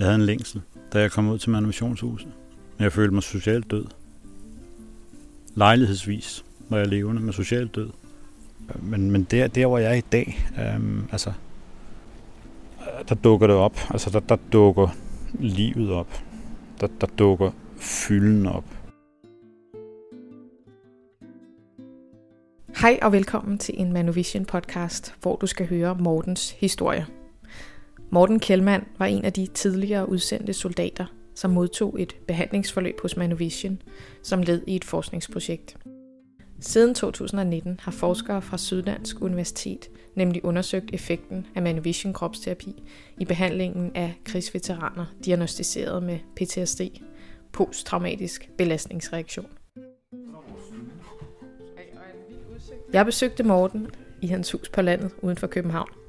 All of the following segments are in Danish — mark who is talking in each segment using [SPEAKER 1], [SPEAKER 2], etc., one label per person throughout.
[SPEAKER 1] Jeg havde en længsel, da jeg kom ud til Manovationshuset. Men jeg følte mig socialt død. Lejlighedsvis var jeg levende med socialt død. Men, men der, der, hvor jeg er i dag, øhm, altså, der dukker det op. Altså, der, der dukker livet op. Der, der dukker fylden op.
[SPEAKER 2] Hej og velkommen til en Manovision podcast, hvor du skal høre Mortens historie. Morten Kjellmann var en af de tidligere udsendte soldater, som modtog et behandlingsforløb hos Manovision som led i et forskningsprojekt. Siden 2019 har forskere fra Syddansk Universitet nemlig undersøgt effekten af Manovision kropsterapi i behandlingen af krigsveteraner diagnostiseret med PTSD, posttraumatisk belastningsreaktion. Jeg besøgte Morten i hans hus på landet uden for København.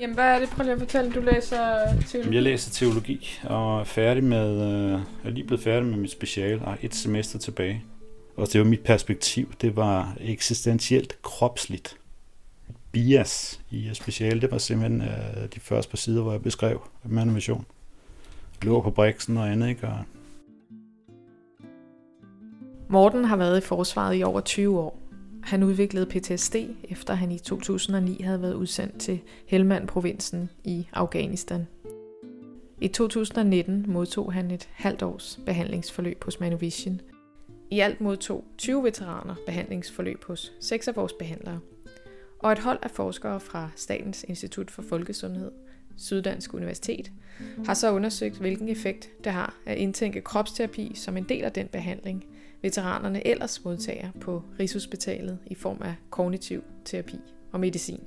[SPEAKER 3] Jamen, hvad er det? Prøv lige at fortælle. Du læser teologi.
[SPEAKER 1] Jeg læser teologi og er færdig med, øh, er lige blevet færdig med mit speciale og et semester tilbage. Og det var mit perspektiv. Det var eksistentielt kropsligt. Bias i speciale, det var simpelthen øh, de første par sider, hvor jeg beskrev manovation. Lå på briksen og andet, ikke? Og
[SPEAKER 2] Morten har været i forsvaret i over 20 år. Han udviklede PTSD, efter han i 2009 havde været udsendt til Helmand-provinsen i Afghanistan. I 2019 modtog han et halvt års behandlingsforløb hos Manovision. I alt modtog 20 veteraner behandlingsforløb hos seks af vores behandlere. Og et hold af forskere fra Statens Institut for Folkesundhed, Syddansk Universitet, har så undersøgt, hvilken effekt det har at indtænke kropsterapi som en del af den behandling, veteranerne ellers modtager på Rigshospitalet i form af kognitiv terapi og medicin.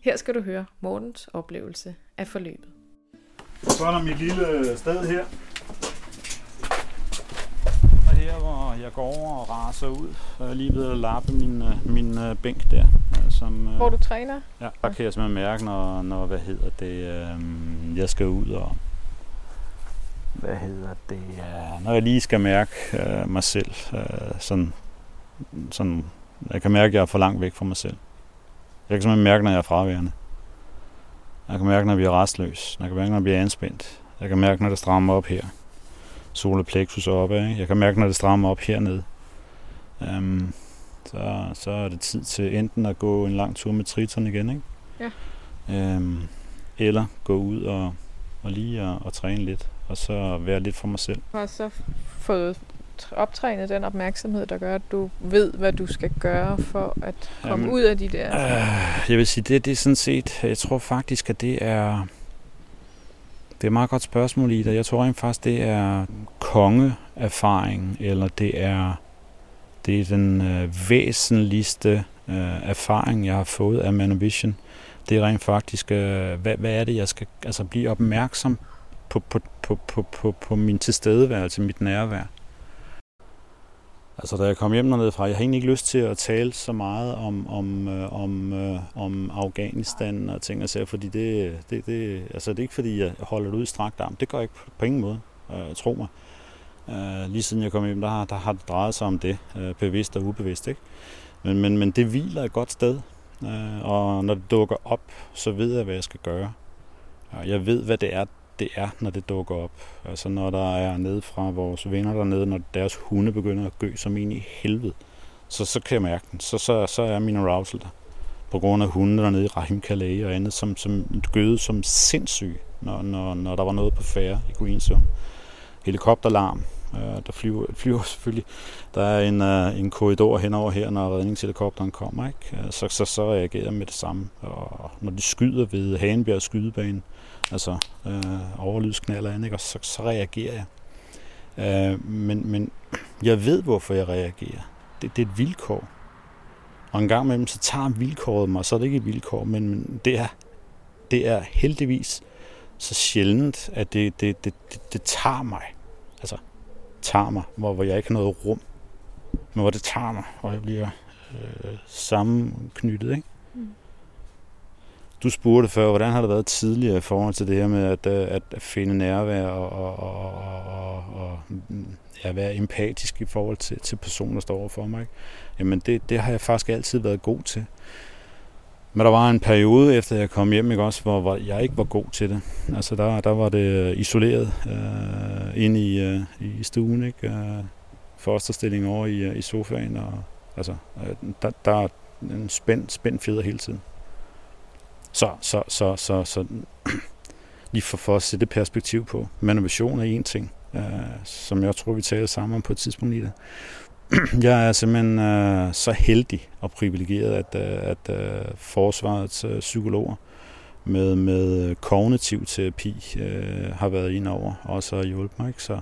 [SPEAKER 2] Her skal du høre Mortens oplevelse af forløbet.
[SPEAKER 1] Så er der mit lille sted her. Og her, hvor jeg går over og raser ud. Jeg er lige ved at lappe min, øh, min øh, bænk der. øh, Som,
[SPEAKER 3] Hvor du træner.
[SPEAKER 1] Ja, der kan jeg simpelthen mærke, når, når hvad hedder det, øh, jeg skal ud og hvad hedder det, når jeg lige skal mærke øh, mig selv, øh, sådan, sådan, jeg kan mærke, at jeg er for langt væk fra mig selv. Jeg kan simpelthen mærke, når jeg er fraværende. Jeg kan mærke, når vi er restløs. Jeg kan mærke, når vi er anspændt. Jeg kan mærke, når det strammer op her. Solar plexus oppe, ikke? Jeg kan mærke, når det strammer op hernede. Um, så, så er det tid til enten at gå en lang tur med triton igen, ikke?
[SPEAKER 3] Ja.
[SPEAKER 1] Um, eller gå ud og, og lige og, og træne lidt, og så være lidt for mig selv.
[SPEAKER 3] Har så fået tr- optrænet den opmærksomhed, der gør, at du ved, hvad du skal gøre for at komme
[SPEAKER 1] Jamen,
[SPEAKER 3] ud af de der...
[SPEAKER 1] Uh, jeg vil sige, det, det er sådan set, jeg tror faktisk, at det er, det er et meget godt spørgsmål i det. Jeg tror rent faktisk, det er kongeerfaring, eller det er, det er den øh, væsentligste øh, erfaring, jeg har fået af Manovision. Det er rent faktisk, øh, hvad, hvad er det, jeg skal altså, blive opmærksom på, på, på, på, på, på min tilstedeværelse, mit nærvær. Altså, da jeg kom hjem dernede fra, jeg har egentlig ikke lyst til at tale så meget om, om, øh, om, øh, om Afghanistan og ting og sager, fordi det, det, det, altså, det er ikke fordi, jeg holder det ud i strakt arm. Det gør jeg ikke på, på ingen måde, øh, tro mig. Øh, lige siden jeg kom hjem, der har, der har det drejet sig om det, øh, bevidst og ubevidst. Ikke? Men, men, men det hviler et godt sted, øh, og når det dukker op, så ved jeg, hvad jeg skal gøre. Og jeg ved, hvad det er, det er, når det dukker op. Altså når der er nede fra vores venner dernede, når deres hunde begynder at gø som en i helvede, så, så kan jeg mærke den. Så, så, så er min arousal der. På grund af hundene dernede i Rahim Calais og andet, som, som gøde som sindssyg, når, når, når der var noget på færre i Queensum. Helikopterlarm, øh, der flyver, flyver selvfølgelig. Der er en, øh, en korridor henover her, når redningshelikopteren kommer. Ikke? Øh, så, så, så reagerer jeg med det samme. Og når de skyder ved Hanbjerg skydebane, altså øh, overlydsknaller og andet, ikke? Og så, så reagerer jeg. Øh, men, men jeg ved, hvorfor jeg reagerer. Det, det er et vilkår. Og en gang imellem, så tager vilkåret mig, så er det ikke et vilkår, men, men det, er, det er heldigvis så sjældent, at det, det, det, det, det tager mig. Altså, tager mig, hvor, hvor jeg ikke har noget rum, men hvor det tager mig, og jeg bliver øh, sammenknyttet, ikke?
[SPEAKER 3] Mm.
[SPEAKER 1] Du spurgte før, hvordan har det været tidligere i forhold til det her med at, øh, at, finde nærvær og, og, og, og, og mm, ja, være empatisk i forhold til, til personen, der står overfor mig. Ikke? Jamen det, det har jeg faktisk altid været god til. Men der var en periode, efter jeg kom hjem, ikke også, hvor, hvor jeg ikke var god til det. Altså der, der var det øh, isoleret øh, inde i, øh, i stuen, ikke? Øh, fosterstilling over i, øh, i sofaen, og altså, øh, der, der er en spændt, spændt fjeder hele tiden. Så, så, så, så, så lige for, for at sætte det perspektiv på. Manovation er en ting, øh, som jeg tror, vi taler sammen om på et tidspunkt i det. jeg er simpelthen øh, så heldig og privilegeret, at, øh, at øh, forsvarets øh, psykologer med, med øh, kognitiv terapi øh, har været ind over og så har hjulpet mig. Ikke? Så,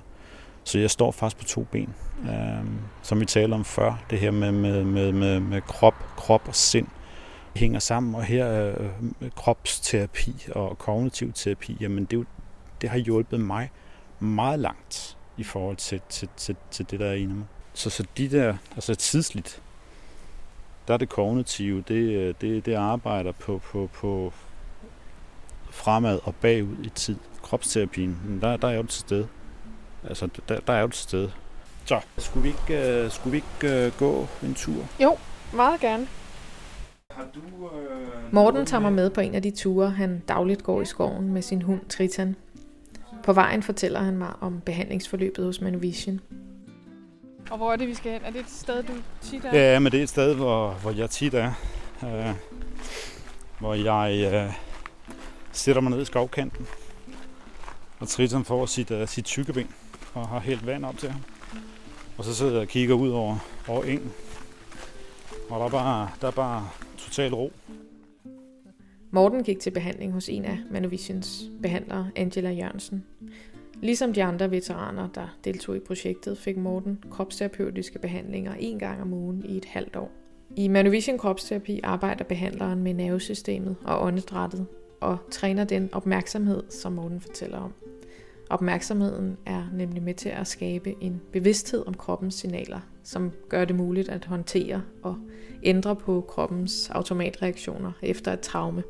[SPEAKER 1] så jeg står faktisk på to ben. Øh, som vi talte om før, det her med, med, med, med, med krop, krop og sind hænger sammen, og her øh, kropsterapi og kognitiv terapi, jamen det, det har hjulpet mig meget langt i forhold til, til, til, til det, der er inde i mig. Så, så de der, altså tidsligt, der er det kognitive, det, øh, det, det arbejder på, på, på fremad og bagud i tid. Kropsterapien, mm, der, der er jo til stede. Altså, der, der er jo til stede. Så, skulle vi ikke, uh, skulle vi ikke uh, gå en tur?
[SPEAKER 3] Jo, meget gerne.
[SPEAKER 2] Har du, uh, Morten tager mig med på en af de ture, han dagligt går i skoven med sin hund Tritan. På vejen fortæller han mig om behandlingsforløbet hos Manovision.
[SPEAKER 3] Og hvor er det, vi skal hen? Er det et sted, du tit er?
[SPEAKER 1] Ja, men det er et sted, hvor, hvor jeg tit er. Uh, hvor jeg uh, sætter mig ned i skovkanten. Og Triton får sit, uh, sit tykkeben og har helt vand op til ham. Og så sidder jeg og kigger ud over, over engen. Og der er bare, der er bare total ro.
[SPEAKER 2] Morten gik til behandling hos en af Manovisions behandlere, Angela Jørgensen. Ligesom de andre veteraner, der deltog i projektet, fik Morten kropsterapeutiske behandlinger en gang om ugen i et halvt år. I Manovision Kropsterapi arbejder behandleren med nervesystemet og åndedrættet og træner den opmærksomhed, som Morten fortæller om. Opmærksomheden er nemlig med til at skabe en bevidsthed om kroppens signaler, som gør det muligt at håndtere og ændre på kroppens automatreaktioner efter et traume.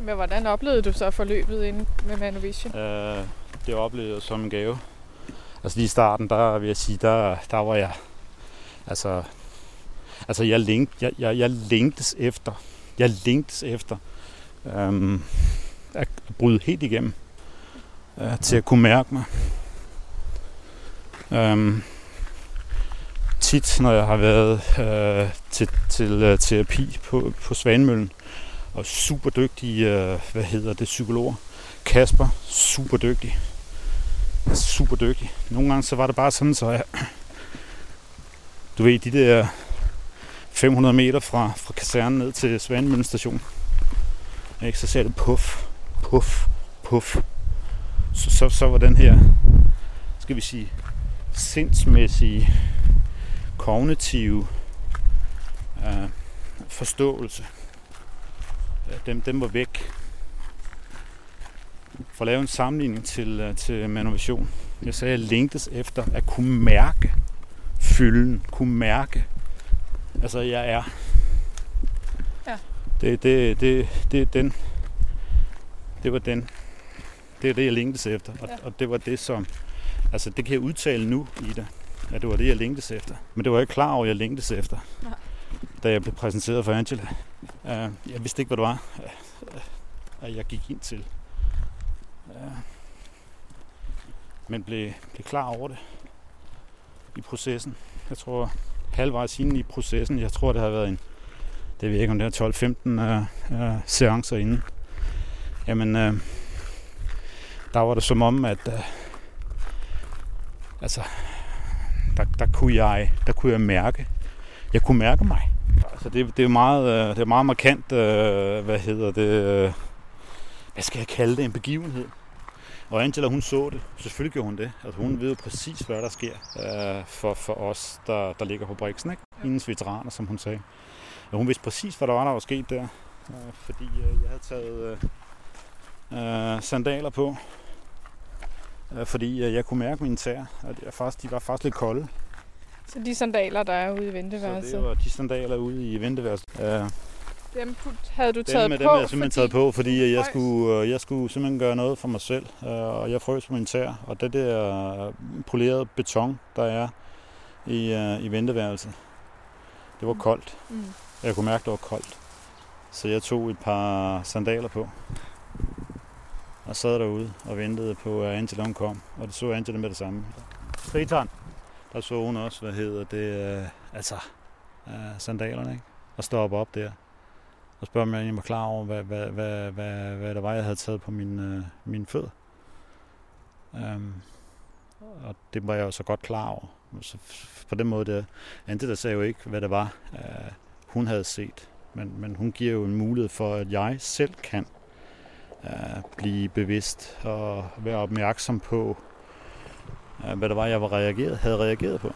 [SPEAKER 3] Men hvordan oplevede du så forløbet inde med Manovision?
[SPEAKER 1] Øh, det oplevede jeg som en gave. Altså lige i starten, der vil jeg sige, der, der var jeg... Altså, altså jeg, længt, jeg, jeg, jeg længtes efter, jeg længtes efter øhm, at bryde helt igennem, øh, til at kunne mærke mig. Øhm, tit, når jeg har været øh, til, til øh, terapi på, på Svanemøllen, og super dygtige, øh, hvad hedder det, psykolog, Kasper, super dygtig. Super dygtig. Nogle gange så var det bare sådan, så jeg, du ved, de der 500 meter fra, fra kasernen ned til Svanemøllen station. Ikke? Så ser det puff, puff, puff. Så, så, så var den her, skal vi sige, sindsmæssige, kognitive øh, forståelse dem, dem var væk. For at lave en sammenligning til, øh, til Manovation. Jeg sagde, at jeg længtes efter at kunne mærke fylden, kunne mærke, altså jeg er.
[SPEAKER 3] Ja.
[SPEAKER 1] Det, det, det, det, den, det var den. Det er det, jeg længtes efter. Og, ja. og det var det, som... Altså, det kan jeg udtale nu i det, at det var det, jeg længtes efter. Men det var jeg ikke klar over, at jeg længtes efter, Nej. da jeg blev præsenteret for Angela. Uh, jeg vidste ikke, hvad det var, uh, at jeg gik ind til. Uh, men blev, blev klar over det i processen. Jeg tror halvvejs inde i processen, jeg tror det har været en, det ved jeg ikke om det er 12-15 uh, uh, seancer inden. Jamen, øh, der var det som om, at øh, altså, der, der, kunne jeg, der kunne jeg mærke, jeg kunne mærke mig. Altså det, det, er meget, øh, det er meget markant, øh, hvad hedder det, øh, hvad skal jeg kalde det, en begivenhed. Og Angela, hun så det. Selvfølgelig gjorde hun det. Altså, hun ved jo præcis, hvad der sker øh, for, for os, der, der ligger på Brixen. Ikke? Hendes veteraner, som hun sagde. Og hun vidste præcis, hvad der var, der var sket der. Øh, fordi øh, jeg havde taget øh, øh, sandaler på. Øh, fordi øh, jeg kunne mærke mine tæer. Og de, faktisk, de var faktisk lidt kolde.
[SPEAKER 3] Så de sandaler, der er ude i venteværelset?
[SPEAKER 1] Så det var de sandaler ude i venteværelset. Uh,
[SPEAKER 3] Dem havde du
[SPEAKER 1] Dem,
[SPEAKER 3] taget
[SPEAKER 1] med
[SPEAKER 3] på?
[SPEAKER 1] dem er jeg simpelthen taget på, fordi jeg skulle, øh, jeg skulle simpelthen gøre noget for mig selv, øh, og jeg frøs på min tær. Og det der polerede beton, der er i, øh, i venteværelset, det var koldt.
[SPEAKER 3] Mm.
[SPEAKER 1] Jeg kunne mærke, det var koldt. Så jeg tog et par sandaler på, og sad derude og ventede på, at Angela hun kom. Og det så Angela med det samme. Fritan. Der så hun også, hvad hedder det, øh, altså øh, sandalerne, ikke? Og stoppe op der. Og spørge, om jeg var klar over, hvad, hvad, hvad, hvad, hvad det var, jeg havde taget på min, øh, mine fødder. Um, og det var jeg jo så godt klar over. Så på den måde, der, Ante der sagde jo ikke, hvad det var, uh, hun havde set. Men, men hun giver jo en mulighed for, at jeg selv kan blive bevidst og være opmærksom på, uh, hvad det var, jeg var reageret, havde reageret på.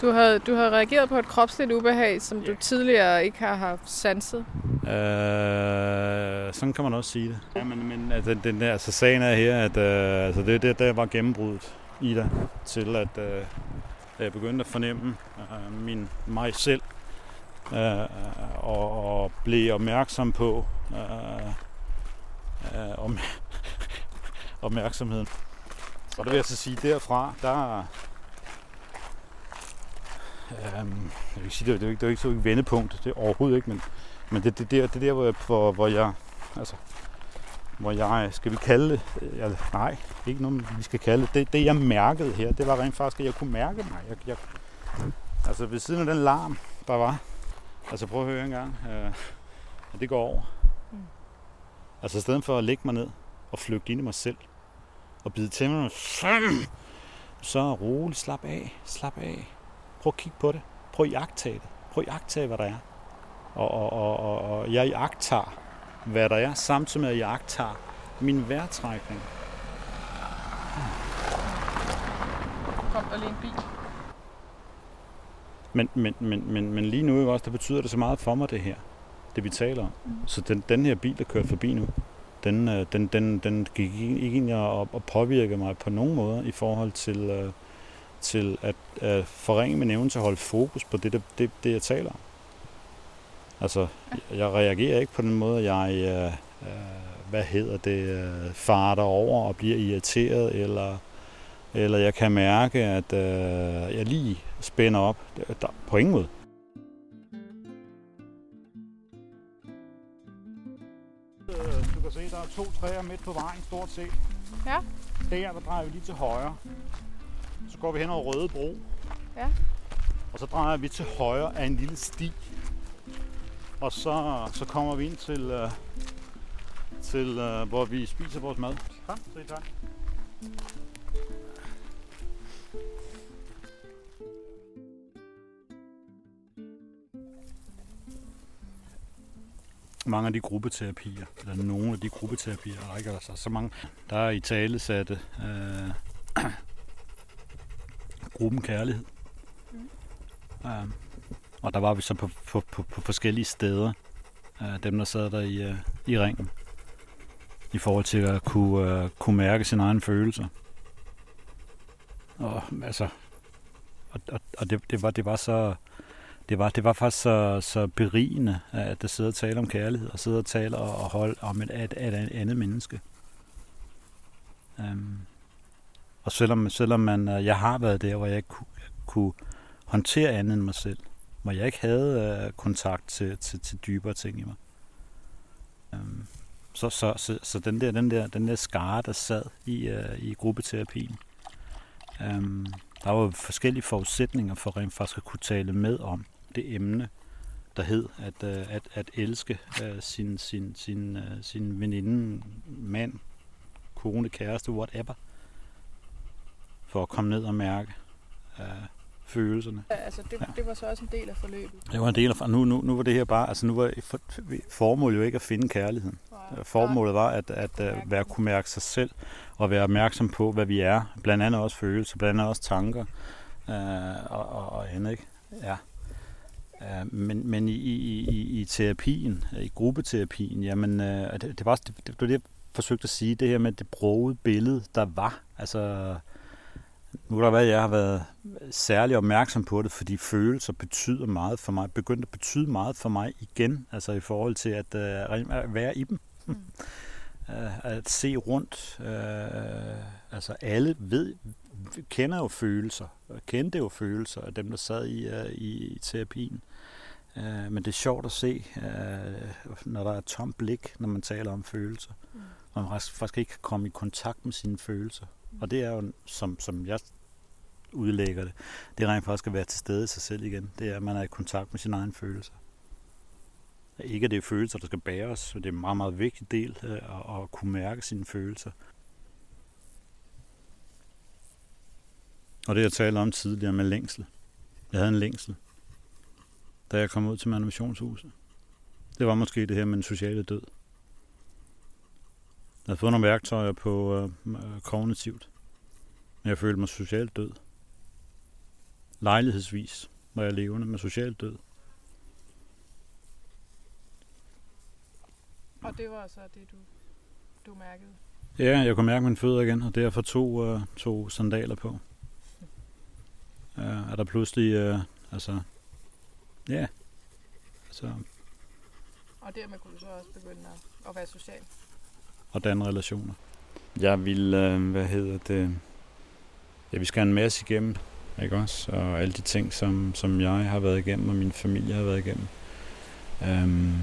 [SPEAKER 3] Du havde, du havde reageret på et kropsligt ubehag, som du tidligere ikke har haft sanset.
[SPEAKER 1] Øh, sådan kan man også sige det. Ja, men, men altså, den der, altså, sagen er her, at øh, altså, det, det der var gennembruddet i dig, til at øh, jeg begyndte at fornemme øh, min, mig selv, øh, og, og blev opmærksom på øh, øh, om, opmærksomheden. Og det vil jeg så sige, derfra, der... Øhm, jeg vil sige, det er jo ikke, det er ikke så et vendepunkt, det er overhovedet ikke, men, men det, det, der, det der, hvor jeg, hvor, hvor jeg, altså, hvor jeg, skal vi kalde det, jeg, nej, ikke noget, vi skal kalde det, det, det jeg mærkede her, det var rent faktisk, at jeg kunne mærke mig. Jeg, jeg, altså ved siden af den larm, der var, altså prøv at høre en gang, øh, det går over. Altså i stedet for at lægge mig ned og flygte ind i mig selv, og bide tænderne så roligt, slap af, slap af. Prøv at kigge på det. Prøv at jagtage det. Prøv at jagtage, hvad der er. Og, og, og, og, og jeg jagtager, hvad der er, samtidig med at jeg jagtager min vejrtrækning.
[SPEAKER 3] Kom der lige en bil.
[SPEAKER 1] Men, men, men, men, men lige nu, ikke også, der betyder det så meget for mig, det her. Det vi taler om.
[SPEAKER 3] Mm.
[SPEAKER 1] Så den, den her bil, der kører forbi nu, den, øh, den, den, den gik ikke ind og, og påvirke mig på nogen måde i forhold til, øh, til at, at forringe min evne til at holde fokus på det, det, det, det jeg taler om. Altså, jeg reagerer ikke på den måde, jeg, øh, øh, hvad hedder det, øh, farter over og bliver irriteret, eller, eller jeg kan mærke, at øh, jeg lige spænder op. Der, på ingen måde. To træer midt på vejen, stort set.
[SPEAKER 3] Ja.
[SPEAKER 1] Der, der drejer vi lige til højre. Så går vi hen over Røde Bro.
[SPEAKER 3] Ja.
[SPEAKER 1] Og så drejer vi til højre af en lille sti. Og så, så kommer vi ind til, uh, til uh, hvor vi spiser vores mad. Kom, se tak. Mange af de gruppeterapier, eller nogle af de gruppeterapier, der ikke altså så mange, der er i tale satte øh, gruppen kærlighed. Mm. Øh, og der var vi så på, på, på, på forskellige steder, øh, dem der sad der i, øh, i ringen, i forhold til at kunne, øh, kunne mærke sine egne følelser. Og altså, og, og, og det, det, var, det var så det var, det var faktisk så, så berigende, at der sidder og taler om kærlighed, og sidder og taler og, og holde om et, et, et andet menneske. Um, og selvom, selvom man, øh, jeg har været der, hvor jeg ikke kunne, kunne håndtere andet end mig selv, hvor jeg ikke havde uh, kontakt til, til, til dybere ting i mig. Um, så, så, så, så den der, den der, den der skare, der sad i, uh, i gruppeterapien, um, øhm, der var forskellige forudsætninger for rent faktisk at kunne tale med om det emne, der hed at, øh, at, at elske øh, sin, sin, sin, øh, sin veninde, mand, kone, kæreste, whatever, for at komme ned og mærke følelserne.
[SPEAKER 3] Ja, altså det,
[SPEAKER 1] Ja.
[SPEAKER 3] det var så også en del af forløbet.
[SPEAKER 1] Det var en del af, nu, nu, nu var det her bare, altså nu var for, formålet jo ikke at finde kærligheden. Formålet var at, at, at være, kunne mærke sig selv og være opmærksom på, hvad vi er. Blandt andet også følelser, blandt andet også tanker øh, og, og, og andet. Ikke? Ja. Øh, men men i, i, i, i terapien, i gruppeterapien, jamen, øh, det, det, var, det, det var det, jeg forsøgte at sige, det her med det brogede billede, der var. Altså, Nu kan der være, at jeg har været særlig opmærksom på det, fordi følelser betyder meget for mig, begyndte at betyde meget for mig igen, altså i forhold til at, at være i dem. Mm. Uh, at se rundt. Uh, altså alle ved, kender jo følelser, kendte jo følelser af dem, der sad i, uh, i, i terapien. Uh, men det er sjovt at se, uh, når der er tomt blik, når man taler om følelser. Mm. Og man faktisk ikke kan komme i kontakt med sine følelser. Og det er jo, som, som jeg udlægger det, det er rent faktisk at være til stede i sig selv igen. Det er, at man er i kontakt med sine egne følelser. Ikke at det er følelser, der skal bære os, det er en meget, meget vigtig del øh, at, at kunne mærke sine følelser. Og det jeg talte om tidligere med længsel. Jeg havde en længsel, da jeg kom ud til manipulationshuset. Det var måske det her med den sociale død. Jeg havde fået nogle værktøjer på øh, kognitivt. Men jeg følte mig socialt død. Lejlighedsvis var jeg levende med socialt død.
[SPEAKER 3] Og det var så det, du, du mærkede?
[SPEAKER 1] Ja, jeg kunne mærke mine fødder igen, og derfor to, uh, to sandaler på. Uh, er der pludselig, uh, altså, ja, yeah, altså...
[SPEAKER 3] Og dermed kunne du så også begynde at, at være social?
[SPEAKER 1] Og danne relationer. Jeg vil, øh, hvad hedder det, ja, vi skal have en masse igennem, ikke også? Og alle de ting, som, som jeg har været igennem, og min familie har været igennem. Um,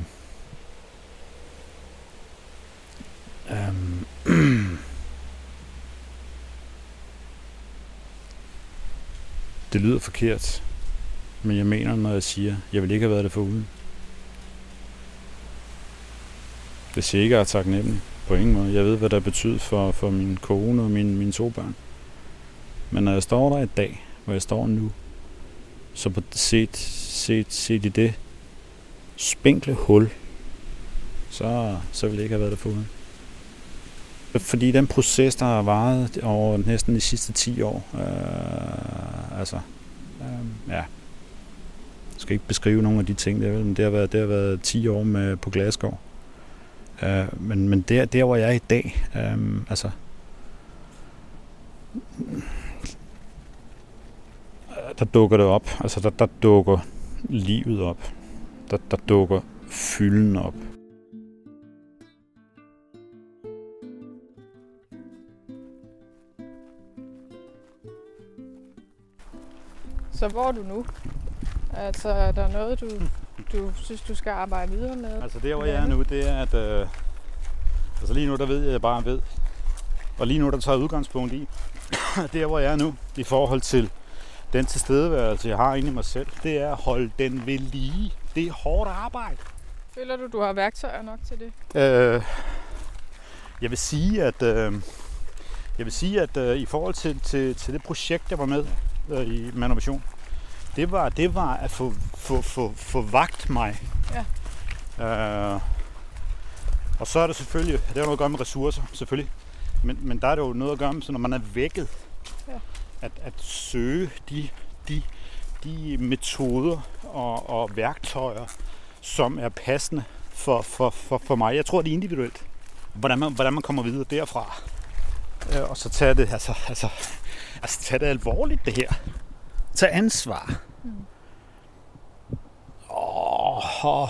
[SPEAKER 1] um, det lyder forkert, men jeg mener, når jeg siger, jeg vil ikke have været det foruden. Det siger ikke, jeg er taknemmelig. På ingen måde. Jeg ved, hvad det betyder for, for min kone og mine, mine to børn. Men når jeg står der i dag, hvor jeg står nu, så på set, set, set i det spinkle hul, så, så ville jeg ikke have været der foruden. Fordi den proces, der har varet over næsten de sidste 10 år, øh, altså, øh, ja, jeg skal ikke beskrive nogle af de ting, der, men det har været, det har været 10 år med, på Glasgow. Øh, men men der, der, hvor jeg er i dag, øh, altså, der dukker det op. Altså, der, der dukker livet op. Der, der dukker fylden op.
[SPEAKER 3] Så hvor er du nu? Altså, er der noget, du, du synes, du skal arbejde videre med?
[SPEAKER 1] Altså, der hvor jeg er nu, det er, at... Øh, altså lige nu, der ved jeg, at jeg bare ved. Og lige nu, der tager udgangspunkt i, der hvor jeg er nu, i forhold til den tilstedeværelse, jeg har inde i mig selv, det er at holde den ved lige. Det er hårdt arbejde.
[SPEAKER 3] Føler du, du har værktøjer nok til det?
[SPEAKER 1] Øh, jeg vil sige, at øh, jeg vil sige, at øh, i forhold til, til, til det projekt, jeg var med øh, i Manovation, det var, det var at få, få, få, få vagt mig. Ja. Øh, og så er det selvfølgelig, det har noget at gøre med ressourcer, selvfølgelig. Men, men der er det jo noget at gøre med, så når man er vækket, ja. at, at søge de, de, de metoder og, og værktøjer, som er passende for, for, for, for mig. Jeg tror, det er individuelt, hvordan man, hvordan man kommer videre derfra. Øh, og så tage det, altså, altså, altså tage det alvorligt, det her. Tag ansvar. Mm. Og, og,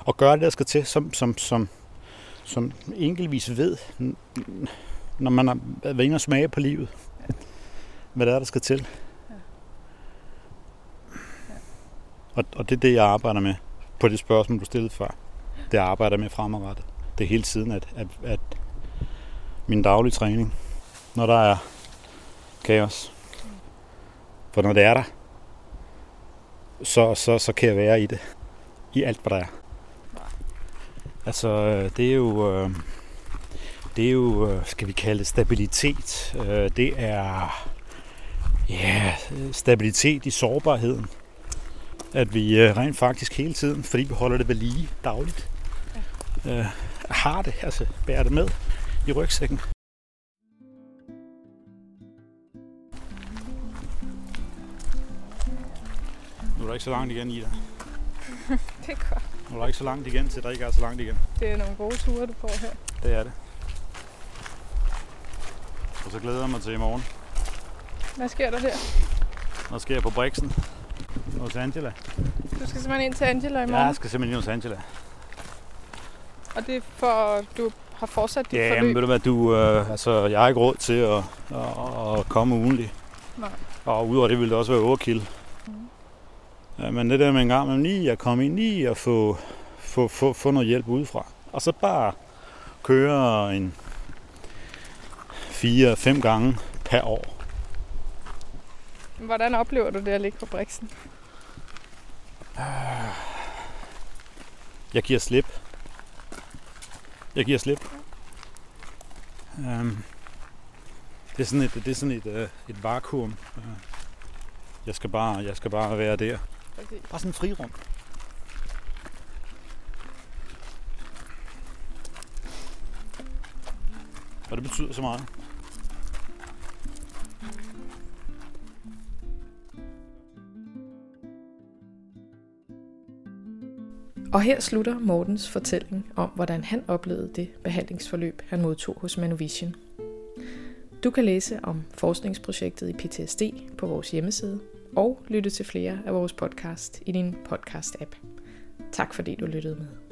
[SPEAKER 1] og gøre det, der skal til, som, som, som, som enkeltvis ved, når man har været inde og smage på livet, hvad det er, der skal til. Og, og det er det, jeg arbejder med på det spørgsmål, du stillede før. Det jeg arbejder med fremadrettet. Det er hele tiden, at, at, at min daglige træning, når der er kaos, for når det er der, så, så, så kan jeg være i det. I alt, hvad der er. Altså, det er jo... Øh, det er jo, øh, skal vi kalde det stabilitet. Øh, det er ja, stabilitet i sårbarheden. At vi øh, rent faktisk hele tiden, fordi vi holder det ved lige dagligt, ja. har det, altså bærer det med i rygsækken. Er der ikke så langt igen, Ida.
[SPEAKER 3] det er godt.
[SPEAKER 1] Nu er der ikke så langt igen, til der ikke er så langt igen.
[SPEAKER 3] Det er nogle gode ture, du får her.
[SPEAKER 1] Det er det. Og så glæder jeg mig til i morgen.
[SPEAKER 3] Hvad sker der her?
[SPEAKER 1] Skal jeg på Brixen hos Angela.
[SPEAKER 3] Du skal simpelthen ind til Angela i
[SPEAKER 1] Ja,
[SPEAKER 3] morgen,
[SPEAKER 1] jeg skal simpelthen hos Angela.
[SPEAKER 3] og det er for, du har fortsat dit
[SPEAKER 1] Ja, men
[SPEAKER 3] forløb.
[SPEAKER 1] ved du hvad, du, øh, altså, jeg har ikke råd til at, at, at komme ugenligt.
[SPEAKER 3] Nej.
[SPEAKER 1] Og udover det ville det også være overkill. Ja, men det der med en gang med lige at komme ind lige og få, få, få, få noget hjælp udefra. Og så bare køre en 4-5 gange per år.
[SPEAKER 3] Hvordan oplever du det at ligge på Brixen?
[SPEAKER 1] Jeg giver slip. Jeg giver slip. Um, det er sådan et, det er sådan et, uh, et vakuum. Uh, jeg skal bare, jeg skal bare være der.
[SPEAKER 3] Præcis.
[SPEAKER 1] Bare sådan en frirum. Og det betyder så meget.
[SPEAKER 2] Og her slutter Mortens fortælling om, hvordan han oplevede det behandlingsforløb, han modtog hos Manovision. Du kan læse om forskningsprojektet i PTSD på vores hjemmeside og lytte til flere af vores podcast i din podcast-app. Tak fordi du lyttede med.